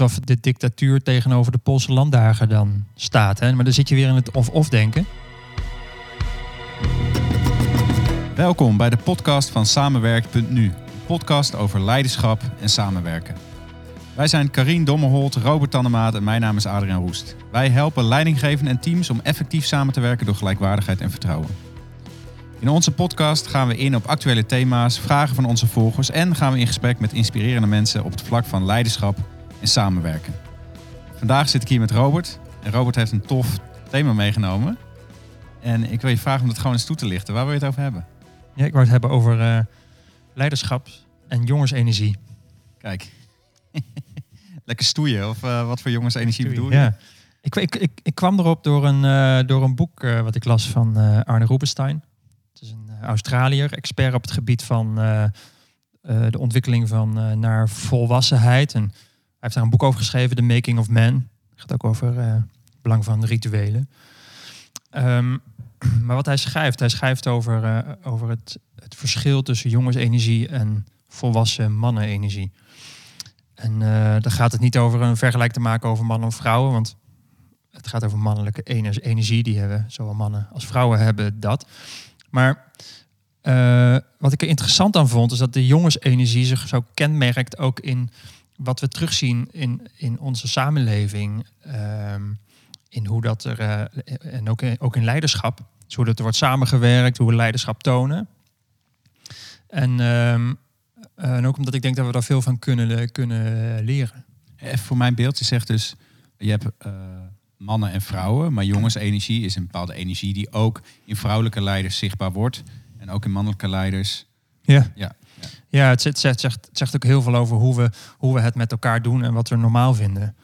alsof de dictatuur tegenover de Poolse landdagen dan staat. Hè? Maar dan zit je weer in het of-of denken. Welkom bij de podcast van Samenwerk.nu. Een podcast over leiderschap en samenwerken. Wij zijn Karien Dommerholt, Robert Tannemaat en mijn naam is Adriaan Roest. Wij helpen leidinggevenden en teams om effectief samen te werken door gelijkwaardigheid en vertrouwen. In onze podcast gaan we in op actuele thema's, vragen van onze volgers en gaan we in gesprek met inspirerende mensen op het vlak van leiderschap en samenwerken. Vandaag zit ik hier met Robert en Robert heeft een tof thema meegenomen. En ik wil je vragen om het gewoon eens toe te lichten. Waar wil je het over hebben? Ja, ik wou het hebben over eh, leiderschap en jongensenergie. Kijk, lekker stoeien of uh, wat voor jongensenergie bedoel je? Ja. Ik, ik, ik, ik kwam erop door een, uh, door een boek wat ik las van Arne Rubenstein. Het is een Australiër, expert op het gebied van de ontwikkeling van naar volwassenheid. En heeft daar een boek over geschreven, The Making of Man. Het gaat ook over het belang van rituelen. Um, maar wat hij schrijft, hij schrijft over, uh, over het, het verschil tussen jongensenergie en volwassen mannenenergie. En uh, daar gaat het niet over een vergelijk te maken over mannen en vrouwen, want het gaat over mannelijke energie, die hebben zowel mannen als vrouwen hebben dat. Maar wat ik er interessant aan vond, is dat de jongensenergie zich zo kenmerkt ook in wat we terugzien in, in onze samenleving. Uh, in hoe dat er, uh, en ook in, ook in leiderschap, dus hoe dat er wordt samengewerkt, hoe we leiderschap tonen. En, um, en ook omdat ik denk dat we daar veel van kunnen, kunnen leren. Even voor mijn beeld, je zegt dus, je hebt uh, mannen en vrouwen, maar jongensenergie is een bepaalde energie die ook in vrouwelijke leiders zichtbaar wordt en ook in mannelijke leiders. Ja. ja. Ja, het, zegt, zegt, zegt ook heel veel over hoe we, hoe we het met elkaar doen en wat we normaal vinden.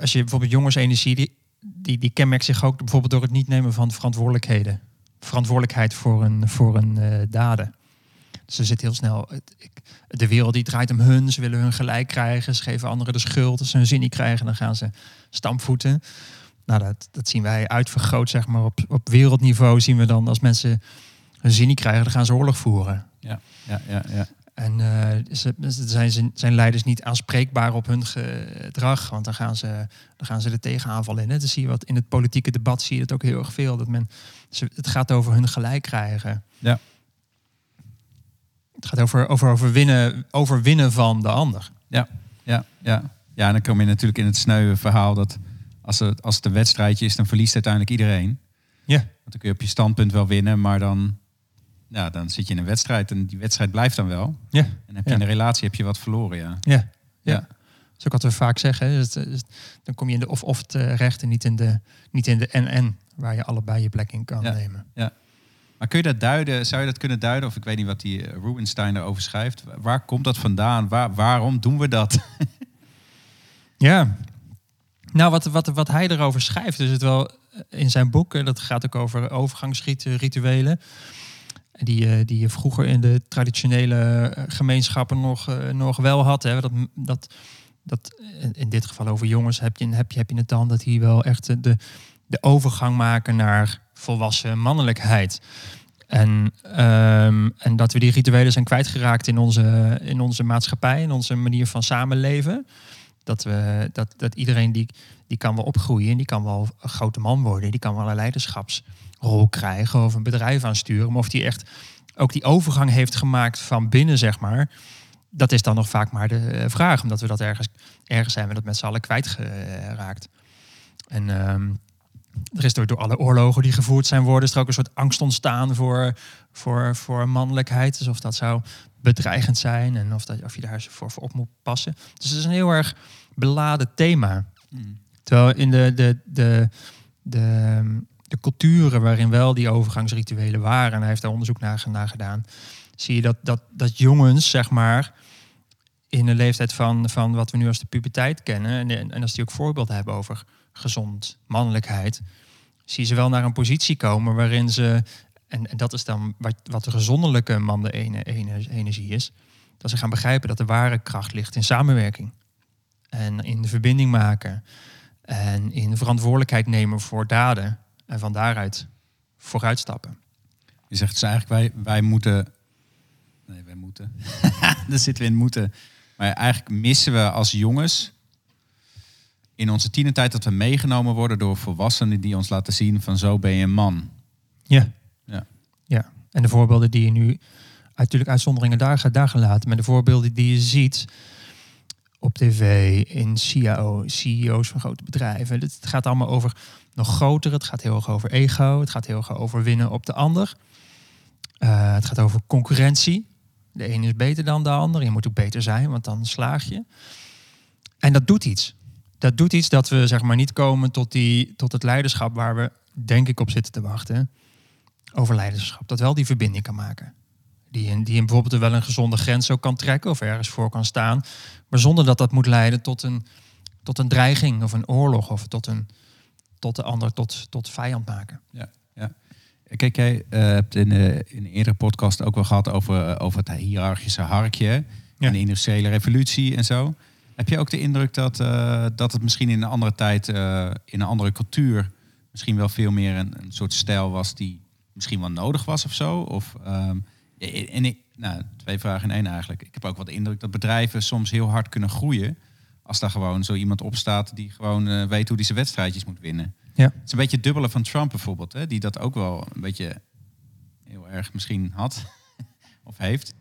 Als je, bijvoorbeeld jongensenergie, die, die, die kenmerkt zich ook bijvoorbeeld door het niet nemen van verantwoordelijkheden. Verantwoordelijkheid voor een, voor een uh, daden. Dus er zit heel snel. De wereld die draait om hun, ze willen hun gelijk krijgen, ze geven anderen de schuld. Als ze hun zin niet krijgen, dan gaan ze stampvoeten. Nou, dat, dat zien wij uitvergroot, zeg maar. Op, op wereldniveau zien we dan als mensen hun zin niet krijgen, dan gaan ze oorlog voeren. Ja, ja, ja. ja. En uh, ze, zijn, zijn leiders niet aanspreekbaar op hun gedrag, want dan gaan ze, dan gaan ze de tegenaanval in. Dus zie je wat in het politieke debat zie je het ook heel erg veel. Dat men, het gaat over hun gelijk krijgen. Ja. Het gaat over, over overwinnen, overwinnen van de ander. Ja, ja, ja. Ja, en dan kom je natuurlijk in het sneuwe verhaal dat als het, als het een wedstrijdje is, dan verliest uiteindelijk iedereen. Ja. Want dan kun je op je standpunt wel winnen, maar dan ja, dan zit je in een wedstrijd en die wedstrijd blijft dan wel. Ja. En heb je ja. in een relatie heb je wat verloren, ja. Ja, ja. Ja. Dat is ook wat we vaak zeggen. Dus, dus dan kom je in de of-of terecht en niet in de niet in de en-en, waar je allebei je plek in kan Ja. nemen. Maar kun je dat duiden? Zou je dat kunnen duiden? Of ik weet niet wat die eh, Rubenstein erover schrijft. Waar komt dat vandaan? Waar, waarom doen we dat? Ja. Nou, wat, wat, wat hij erover schrijft, is het wel in zijn boek. eh, Dat gaat ook over overgangsrituelen. Die, eh, die je vroeger in de traditionele eh, gemeenschappen nog, eh, nog wel had. Hè. Dat, dat, dat, in- dit geval over jongens heb je, heb je, heb je het dan dat die wel echt de, de, overgang maken naar volwassen mannelijkheid. En, ehm, en dat we die rituelen zijn kwijtgeraakt in onze, in onze maatschappij, in onze manier van samenleven. Dat, we, dat, dat iedereen die, die kan wel opgroeien en die kan wel een grote man worden. Die kan wel een leiderschapsrol krijgen of een bedrijf aansturen. Maar of die echt ook die overgang heeft gemaakt van binnen, zeg maar. Dat is dan nog vaak maar de eh, vraag. Omdat we dat ergens, ergens zijn we dat met z'n allen kwijtgeraakt. En ehm, er is door, door alle oorlogen die gevoerd zijn worden, is er ook een soort angst ontstaan voor, voor, voor mannelijkheid. Dus of dat zou bedreigend zijn en of, dat, of je daar voor, voor op moet passen. Dus het is een heel erg beladen thema. Terwijl in de, de, de, de, de culturen waarin wel die overgangsrituelen waren, en hij heeft daar onderzoek naar, gedaan, zie je dat, dat, dat jongens, zeg maar, in de leeftijd van, van wat we nu als de puberteit kennen, en, en als die ook voorbeelden hebben over gezond mannelijkheid, zie je ze wel naar een positie komen waarin ze, en, dat is dan wat, wat de gezondelijke man de ene, ene, energie is, dat ze gaan begrijpen dat de ware kracht ligt in samenwerking. En in de verbinding maken. En in verantwoordelijkheid nemen voor daden. En van daaruit vooruitstappen. Je zegt dus eigenlijk, wij, wij moeten... Nee, wij moeten. Daar zitten we in moeten. Maar eigenlijk missen we als jongens in onze tienertijd dat we meegenomen worden door volwassenen die ons laten zien van zo ben je een man. Ja. Ja. ja. En de voorbeelden die je nu, natuurlijk uitzonderingen daar, daar gelaten, maar de voorbeelden die je ziet op tv, in CIO, CEO's van grote bedrijven. Het gaat allemaal over nog groter. Het gaat heel erg over ego. Het gaat heel erg over winnen op de ander. Uh, het gaat over concurrentie. De ene is beter dan de ander. Je moet ook beter zijn, want dan slaag je. En dat doet iets. Dat doet iets dat we zeg maar niet komen tot, die, tot het leiderschap waar we denk ik op zitten te wachten. Over leiderschap. Dat wel die verbinding kan maken. Die in, die in bijvoorbeeld wel een gezonde grens ook kan trekken of ergens voor kan staan. Maar zonder dat dat moet leiden tot een, tot een dreiging of een oorlog of tot, een, tot de ander tot, tot vijand maken. Ja, ja. Kijk, jij uh, hebt in, uh, in een eerdere podcast ook wel gehad over, uh, over het hiërarchische harkje ja. en de industriële revolutie en zo. Heb je ook de indruk dat, dat het misschien in een andere tijd, in een andere cultuur, misschien wel veel meer een, een, soort stijl was die misschien wel nodig was of zo? Of, um, en ik, nou, twee vragen in één eigenlijk. Ik heb ook wel de indruk dat bedrijven soms heel hard kunnen groeien. Als daar gewoon zo iemand op staat die gewoon uh, weet hoe hij zijn wedstrijdjes moet winnen. Ja. Het is een beetje het dubbele van Trump bijvoorbeeld. Hè, die dat ook wel een beetje heel erg misschien had. of heeft.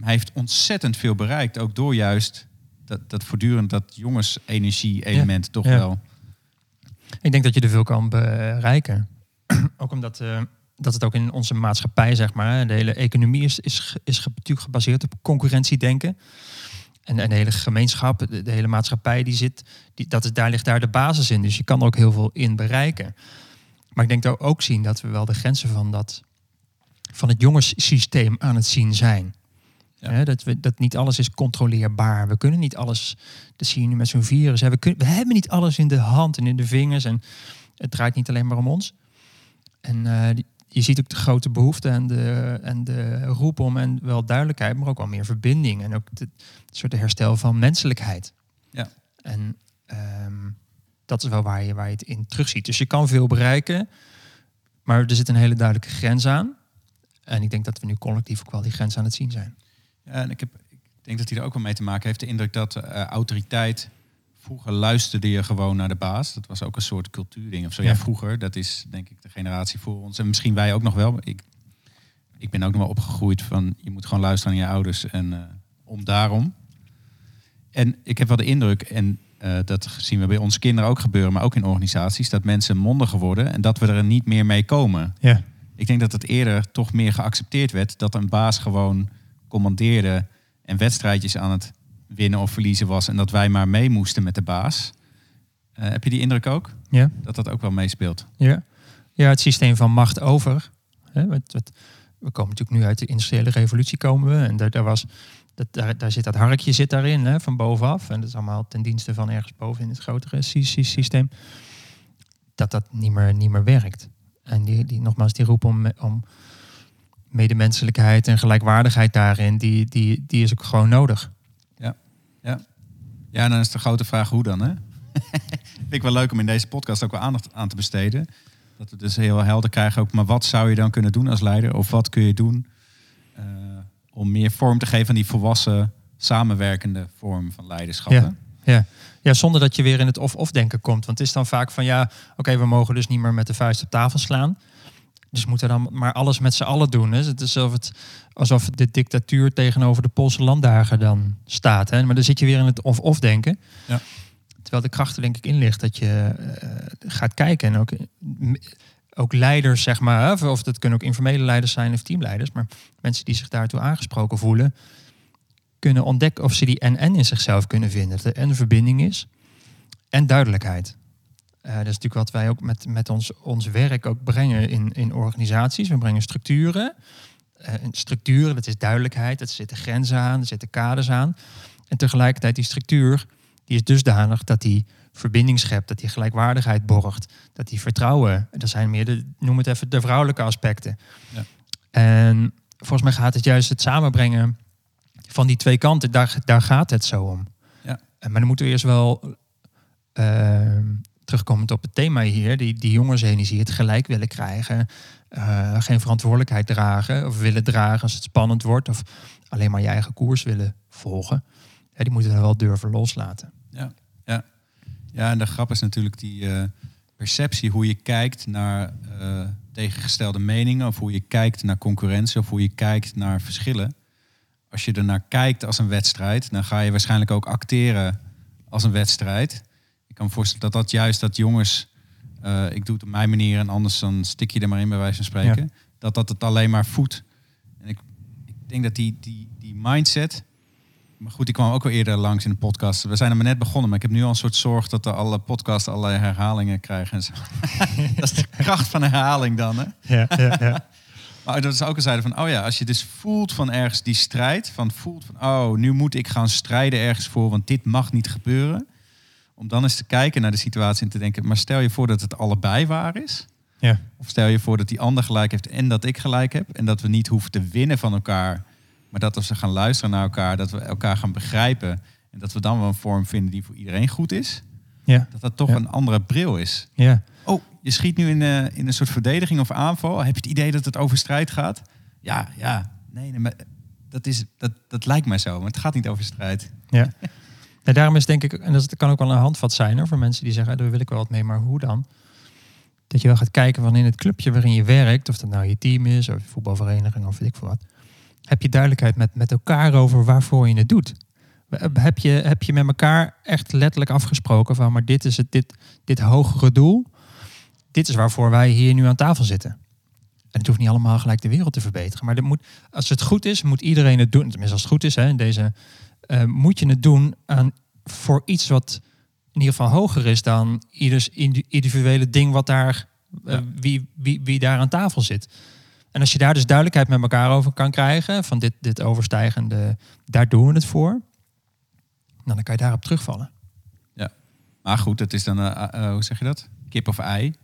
Hij heeft ontzettend veel bereikt. Ook door juist dat, dat voortdurend dat jongens-energie-element ja. toch ja. wel. Ik denk dat je er veel kan bereiken. ook omdat... Uh dat het ook in onze maatschappij, zeg maar, de hele economie is, is, is natuurlijk gebaseerd op concurrentiedenken. En, en de hele gemeenschap, de, de, hele maatschappij, die zit, die, dat is, daar ligt daar de basis in. Dus je kan er ook heel veel in bereiken. Maar ik denk we ook zien dat we wel de grenzen van, dat, van het jongenssysteem aan het zien zijn. Ja. dat, we, dat niet alles is controleerbaar. We kunnen niet alles, dat zie je nu met zo'n virus. We, kunnen, we hebben niet alles in de hand en in de vingers. En het draait niet alleen maar om ons. En uh, die, je ziet ook de grote behoefte en de, en de roep om en wel duidelijkheid, maar ook wel meer verbinding en ook het soort herstel van menselijkheid. Ja. En um, dat is wel waar je, waar je het in terugziet. Dus je kan veel bereiken, maar er zit een hele duidelijke grens aan. En ik denk dat we nu collectief ook wel die grens aan het zien zijn. Ja, en ik, heb, ik denk dat hij er ook wel mee te maken heeft. De indruk dat uh, autoriteit Vroeger luisterde je gewoon naar de baas. Dat was ook een soort cultuurding of zo. Ja. ja, vroeger, dat is denk ik de generatie voor ons. En misschien wij ook nog wel. Ik, ik ben ook nog wel opgegroeid van je moet gewoon luisteren naar je ouders en uh, om daarom. En ik heb wel de indruk, en uh, dat zien we bij onze kinderen ook gebeuren, maar ook in organisaties, dat mensen mondiger worden en dat we er niet meer mee komen. Ja. Ik denk dat het eerder toch meer geaccepteerd werd dat een baas gewoon commandeerde en wedstrijdjes aan het winnen of verliezen was en dat wij maar mee moesten met de baas. Uh, heb je die indruk ook? Ja. Dat dat ook wel meespeelt? Ja, ja het systeem van macht over. Hè, wat, wat, we komen natuurlijk nu uit de industriële revolutie komen we. En daar, daar, was, dat, daar, daar zit dat harkje zit daarin, hè, van bovenaf. En dat is allemaal ten dienste van ergens boven in het grotere systeem. Dat dat niet meer, niet meer werkt. En die, die, nogmaals, die roep om, om medemenselijkheid en gelijkwaardigheid daarin, die, die, die is ook gewoon nodig. Ja. ja, en dan is de grote vraag hoe dan, hè? Vind ik wel leuk om in deze podcast ook wel aandacht aan te besteden. Dat we dus heel helder krijgen ook, maar wat zou je dan kunnen doen als leider? Of wat kun je doen uh, om meer vorm te geven aan die volwassen, samenwerkende vorm van leiderschap? Ja, ja. ja zonder dat je weer in het of-of denken komt. Want het is dan vaak van ja, oké, we mogen dus niet meer met de vuist op tafel slaan. Dus moeten dan maar alles met z'n allen doen. Hè? Het is alsof, het, alsof de dictatuur tegenover de Poolse landdagen dan staat. Hè? Maar dan zit je weer in het of-of denken. Ja. Terwijl de kracht er denk ik in ligt dat je uh, gaat kijken. En ook, ook leiders, zeg maar. Of dat kunnen ook informele leiders zijn of teamleiders. Maar mensen die zich daartoe aangesproken voelen. Kunnen ontdekken of ze die en-en in zichzelf kunnen vinden. Dat er en verbinding is. En duidelijkheid. Uh, dat is natuurlijk wat wij ook met, met ons, ons werk ook brengen in, in organisaties. We brengen structuren. Uh, structuren, dat is duidelijkheid, er zitten grenzen aan, er zitten kaders aan. En tegelijkertijd die structuur, die is dusdanig dat die verbinding schept, dat die gelijkwaardigheid borgt, dat die vertrouwen, dat zijn meer de, noem het even, de vrouwelijke aspecten. Ja. En volgens mij gaat het juist het samenbrengen van die twee kanten, daar, daar gaat het zo om. Ja. Maar dan moeten we eerst wel uh, terugkomend op het thema hier, die, die jongensenergie, het gelijk willen krijgen, uh, geen verantwoordelijkheid dragen of willen dragen als het spannend wordt of alleen maar je eigen koers willen volgen, ja, die moeten we wel durven loslaten. Ja, ja. Ja, en de grap is natuurlijk die eh, perceptie, hoe je kijkt naar eh, tegengestelde meningen, of hoe je kijkt naar concurrentie, of hoe je kijkt naar verschillen. Als je er naar kijkt als een wedstrijd, dan ga je waarschijnlijk ook acteren als een wedstrijd. Kan me voorstellen dat dat juist dat jongens, eh, ik doe het op mijn manier en anders dan stik je er maar in bij wijze van spreken, dat dat het alleen maar voedt. En ik, ik denk dat die, die, die mindset, maar goed, die kwam ook wel eerder langs in de podcast. We zijn er maar net begonnen, maar ik heb nu al een soort zorg dat er alle podcasts allerlei herhalingen krijgen. En zo. dat is de kracht van herhaling dan, hè? Ja, ja, ja. Maar dat is ook een zijde van, oh ja, als je dus voelt van ergens die strijd, van voelt van, oh, nu moet ik gaan strijden ergens voor, want dit mag niet gebeuren. Om dan eens te kijken naar de situatie en te denken, maar stel je voor dat het allebei waar is. ja. Of stel je voor dat die ander gelijk heeft en dat ik gelijk heb. En dat we niet hoeven te winnen van elkaar. Maar dat als we gaan luisteren naar elkaar, dat we elkaar gaan begrijpen. En dat we dan wel een vorm vinden die voor iedereen goed is. ja. Dat dat toch Ja. een andere bril is. ja. Oh, je schiet nu in, eh, in een soort verdediging of aanval. Heb je het idee dat het over strijd gaat? Ja, ja. Nee, nee maar dat, is, dat, dat lijkt mij zo. Maar het gaat niet over strijd. Ja. En daarom is denk ik, en dat kan ook wel een handvat zijn hoor, voor mensen die zeggen, "Ah, daar wil ik wel wat mee, maar hoe dan? Dat je wel gaat kijken van in het clubje waarin je werkt, of dat nou je team is, of je voetbalvereniging, of weet ik veel wat. Heb je duidelijkheid met, met elkaar over waarvoor je het doet? Heb je, heb je met elkaar echt letterlijk afgesproken van, maar dit is het, dit, dit hogere doel. Dit is waarvoor wij hier nu aan tafel zitten. En het hoeft niet allemaal gelijk de wereld te verbeteren. Maar moet, als het goed is, moet iedereen het doen. Tenminste, als het goed is, hè, in deze eh, moet je het doen aan, voor iets wat in ieder geval hoger is dan ieders indi- individuele ding wat daar, eh, Ja. wie, wie, wie daar aan tafel zit. En als je daar dus duidelijkheid met elkaar over kan krijgen, van dit, dit overstijgende, daar doen we het voor, dan kan je daarop terugvallen. Maar goed, het is dan, eh, eh, hoe zeg je dat? Kip of ei.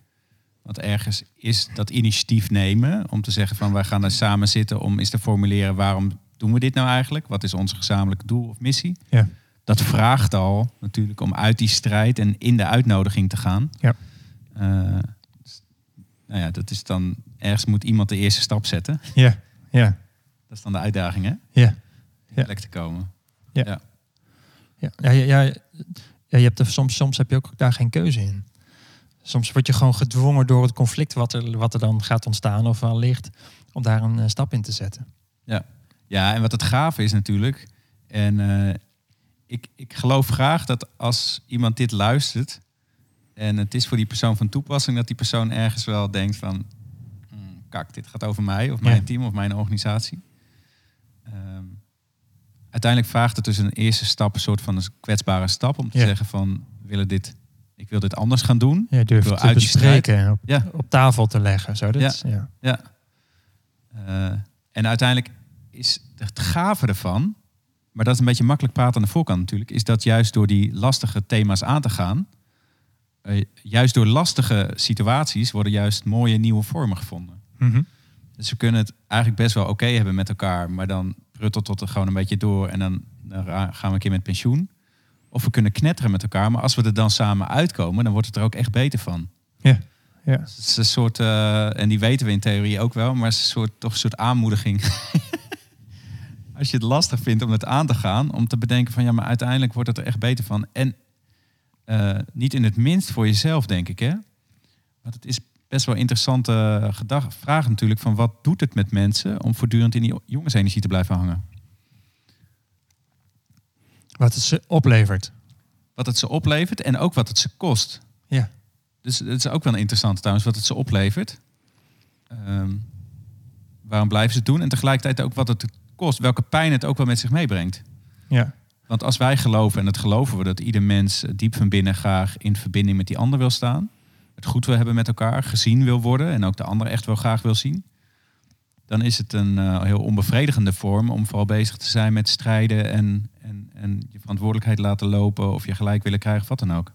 Want ergens is dat initiatief nemen om te zeggen van wij gaan er samen zitten om eens te formuleren waarom doen we dit nou eigenlijk? Wat is ons gezamenlijke doel of missie? Ja. Dat vraagt al natuurlijk om uit die strijd en in de uitnodiging te gaan. Ja. Eh, nou ja, dat is dan ergens moet iemand de eerste stap zetten. Ja, ja, Dat is dan de uitdaging, hè? ja. Plek te komen. Ja, ja, ja, ja, ja, je hebt er, soms, soms heb je ook daar geen keuze in. Soms word je gewoon gedwongen door het conflict wat er, wat er dan gaat ontstaan of al ligt, om daar een eh, stap in te zetten. Ja, en wat het gave is natuurlijk. En eh, ik, ik geloof graag dat als iemand dit luistert. en het is voor die persoon van toepassing. dat die persoon ergens wel denkt van. "Hmm, kak, dit gaat over mij of mijn Ja. team of mijn organisatie. Ehm, uiteindelijk vraagt het dus een eerste stap. een soort van een kwetsbare stap. om te Ja. zeggen van. willen dit, ik wil dit anders gaan doen. Ja, durf te uit bespreken op, Ja. op tafel te leggen. Zo, dat, Ja. ja. Ja. Eh, en uiteindelijk is het gave ervan, maar dat is een beetje makkelijk praten aan de voorkant natuurlijk, is dat juist door die lastige thema's aan te gaan, eh, juist door lastige situaties worden juist mooie nieuwe vormen gevonden. Mhm. Dus we kunnen het eigenlijk best wel oké hebben met elkaar, maar dan pruttelt het er gewoon een beetje door en dan, dan gaan we een keer met pensioen. Of we kunnen knetteren met elkaar, maar als we er dan samen uitkomen, dan wordt het er ook echt beter van. ja. Het is een soort, eh, en die weten we in theorie ook wel, maar het is een soort, toch een soort aanmoediging. Als je het lastig vindt om het aan te gaan, om te bedenken van ja, maar uiteindelijk wordt het er echt beter van. En eh, niet in het minst voor jezelf, denk ik. Hè? Want het is best wel een interessante gedag, vraag natuurlijk van wat doet het met mensen om voortdurend in die jongensenergie te blijven hangen? Wat het ze oplevert. Wat het ze oplevert en ook wat het ze kost. Ja. Dus het is ook wel interessant trouwens wat het ze oplevert. Ehm, waarom blijven ze het doen? En tegelijkertijd ook wat het kost. Welke pijn het ook wel met zich meebrengt. Ja. Want als wij geloven, en dat geloven we, dat ieder mens diep van binnen graag in verbinding met die ander wil staan. Het goed wil hebben met elkaar, gezien wil worden en ook de ander echt wel graag wil zien. Dan is het een eh, heel onbevredigende vorm om vooral bezig te zijn met strijden en, en, en je verantwoordelijkheid laten lopen of je gelijk willen krijgen of wat dan ook.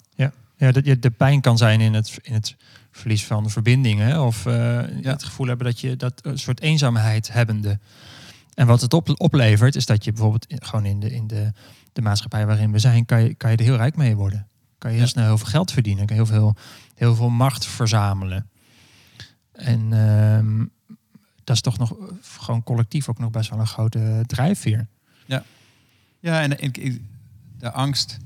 Ja, dat je de pijn kan zijn in het, in het verlies van verbinding. Hè? Of eh, Ja. het gevoel hebben dat je dat een soort eenzaamheid hebbende. En wat het op, oplevert, is dat je bijvoorbeeld in- gewoon in, de, in de, de maatschappij waarin we zijn, kan je, kan je er heel rijk mee worden. Kan je heel Ja. snel heel veel geld verdienen, kan je heel veel, heel veel macht verzamelen. En ehm, dat is toch nog gewoon collectief ook nog best wel een grote drijfveer. Ja, en ik, ik- de angst,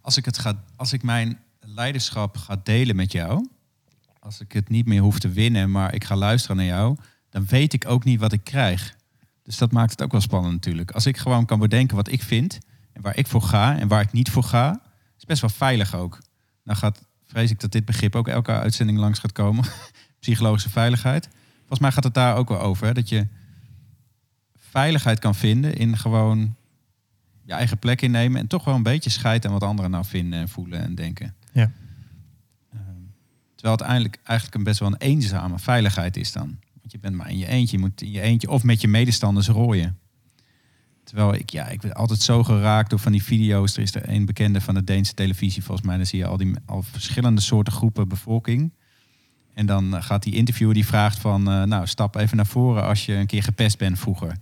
als ik, het ga, als ik mijn leiderschap ga delen met jou, als ik het niet meer hoef te winnen, maar ik ga luisteren naar jou, dan weet ik ook niet wat ik krijg. Dus dat maakt het ook wel spannend natuurlijk. Als ik gewoon kan bedenken wat ik vind en waar ik voor ga en waar ik niet voor ga, is best wel veilig ook. Nou gaat, vrees ik dat dit begrip ook elke uitzending langs gaat komen. Psychologische veiligheid. Volgens mij gaat het daar ook wel over. Hè? Dat je veiligheid kan vinden in gewoon je eigen plek innemen en toch wel een beetje scheid aan wat anderen nou vinden en voelen en denken. Ja. Ehm, terwijl het eigenlijk, eigenlijk een best wel een eenzame veiligheid is dan. Want je bent maar in je eentje. Je moet in je eentje of met je medestanders rooien. Terwijl ik, ja, ik ben altijd zo geraakt door van die video's. Er is er een bekende van de Deense televisie, volgens mij. Dan zie je al die al verschillende soorten groepen bevolking. En dan eh, gaat die interviewer die vraagt van, eh, nou, stap even naar voren als je een keer gepest bent vroeger.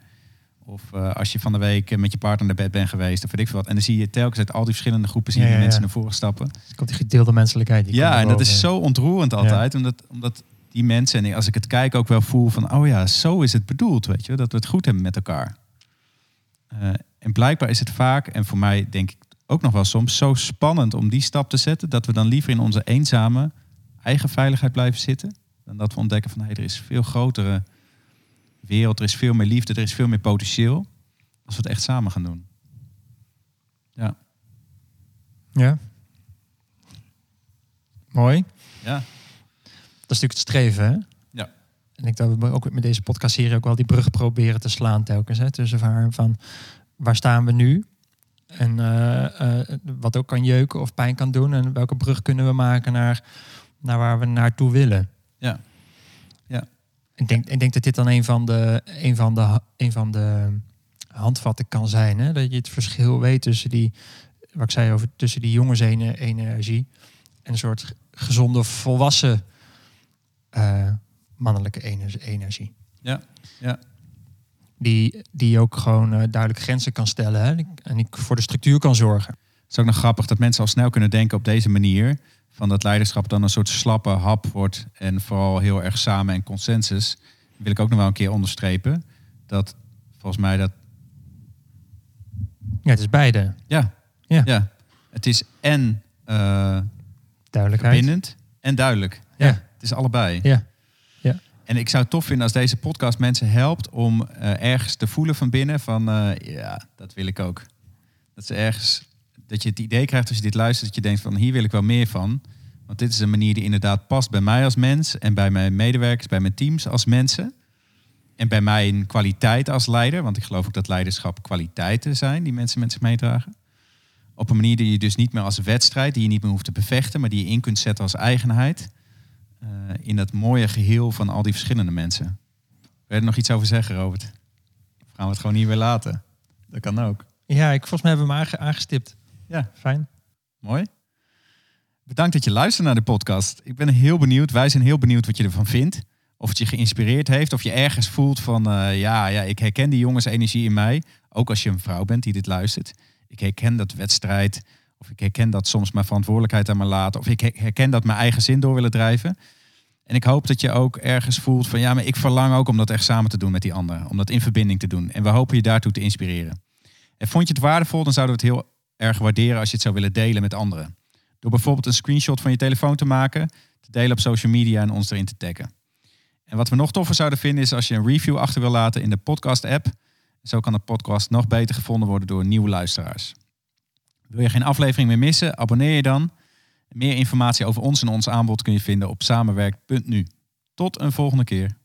Of eh, als je van de week met je partner naar bed bent geweest, of weet ik veel wat. En dan zie je telkens uit al die verschillende groepen zie je Ja, ja, mensen ja. naar voren stappen. Dus komt die gedeelde menselijkheid. Die Ja, en dat is zo ontroerend altijd. Omdat, omdat die mensen, en als ik het kijk, ook wel voel van... oh ja, zo is het bedoeld, weet je. Dat we het goed hebben met elkaar. Eh, en blijkbaar is het vaak, en voor mij denk ik ook nog wel soms... zo spannend om die stap te zetten... dat we dan liever in onze eenzame eigen veiligheid blijven zitten... dan dat we ontdekken van... Hey, er is veel grotere wereld, er is veel meer liefde... er is veel meer potentieel... als we het echt samen gaan doen. Ja. Ja. Mooi. Ja. Dat is natuurlijk het streven, hè? Ja. En ik denk dat we ook met deze podcastserie ook wel die brug proberen te slaan telkens. Hè? Tussen waar, van waar staan we nu? En eh, eh, wat ook kan jeuken of pijn kan doen. En welke brug kunnen we maken naar, naar waar we naartoe willen. Ja. Ja. Ik denk, ik denk dat dit dan een van de, een van de, een van de handvatten kan zijn. Hè? Dat je het verschil weet tussen die, wat ik zei over, tussen die jongensenergie en een soort gezonde, volwassen eh, mannelijke ener- energie. Ja, ja. Die, die ook gewoon eh, duidelijk grenzen kan stellen hè? en die voor de structuur kan zorgen. Het is ook nog grappig dat mensen al snel kunnen denken op deze manier. Van dat leiderschap dan een soort slappe hap wordt. En vooral heel erg samen en consensus. Wil ik ook nog wel een keer onderstrepen. Dat volgens mij dat. Ja, het is beide. Ja, Ja. ja. Het is en eh, Duidelijkheid. verbindend en duidelijk. Ja. Het is allebei. Ja. En ik zou het tof vinden als deze podcast mensen helpt om eh, ergens te voelen van binnen van eh, ja, dat wil ik ook. Dat ze ergens dat je het idee krijgt als je dit luistert dat je denkt van hier wil ik wel meer van. Want dit is een manier die inderdaad past bij mij als mens en bij mijn medewerkers, bij mijn teams als mensen. En bij mijn kwaliteit als leider, want ik geloof ook dat leiderschap kwaliteiten zijn die mensen met zich meedragen. Op een manier die je dus niet meer als wedstrijd, die je niet meer hoeft te bevechten, maar die je in kunt zetten als eigenheid. Eh, in dat mooie geheel van al die verschillende mensen. Wil je er nog iets over zeggen, Robert? Of gaan we het gewoon hier weer laten? Dat kan ook. Ja, ik, volgens mij hebben we hem aange- aangestipt. Ja. Fijn. Mooi. Bedankt dat je luistert naar de podcast. Ik ben heel benieuwd. Wij zijn heel benieuwd wat je ervan vindt. Of het je geïnspireerd heeft. Of je ergens voelt van... eh, ja, ja, ik herken die jongensenergie in mij. Ook als je een vrouw bent die dit luistert. Ik herken dat wedstrijd. Of ik herken dat soms mijn verantwoordelijkheid aan me laten. Of ik her- herken dat mijn eigen zin door willen drijven. En ik hoop dat je ook ergens voelt van... ja, maar ik verlang ook om dat echt samen te doen met die anderen. Om dat in verbinding te doen. En we hopen je daartoe te inspireren. En vond je het waardevol, dan zouden we het heel erg waarderen... als je het zou willen delen met anderen. Door bijvoorbeeld een screenshot van je telefoon te maken, te delen op social media en ons erin te taggen. En wat we nog toffer zouden vinden is als je een review achter wil laten in de podcast-app. Zo kan de podcast nog beter gevonden worden door nieuwe luisteraars. Wil je geen aflevering meer missen? Abonneer je dan. Meer informatie over ons en ons aanbod kun je vinden op samenwerk.nu. Tot een volgende keer.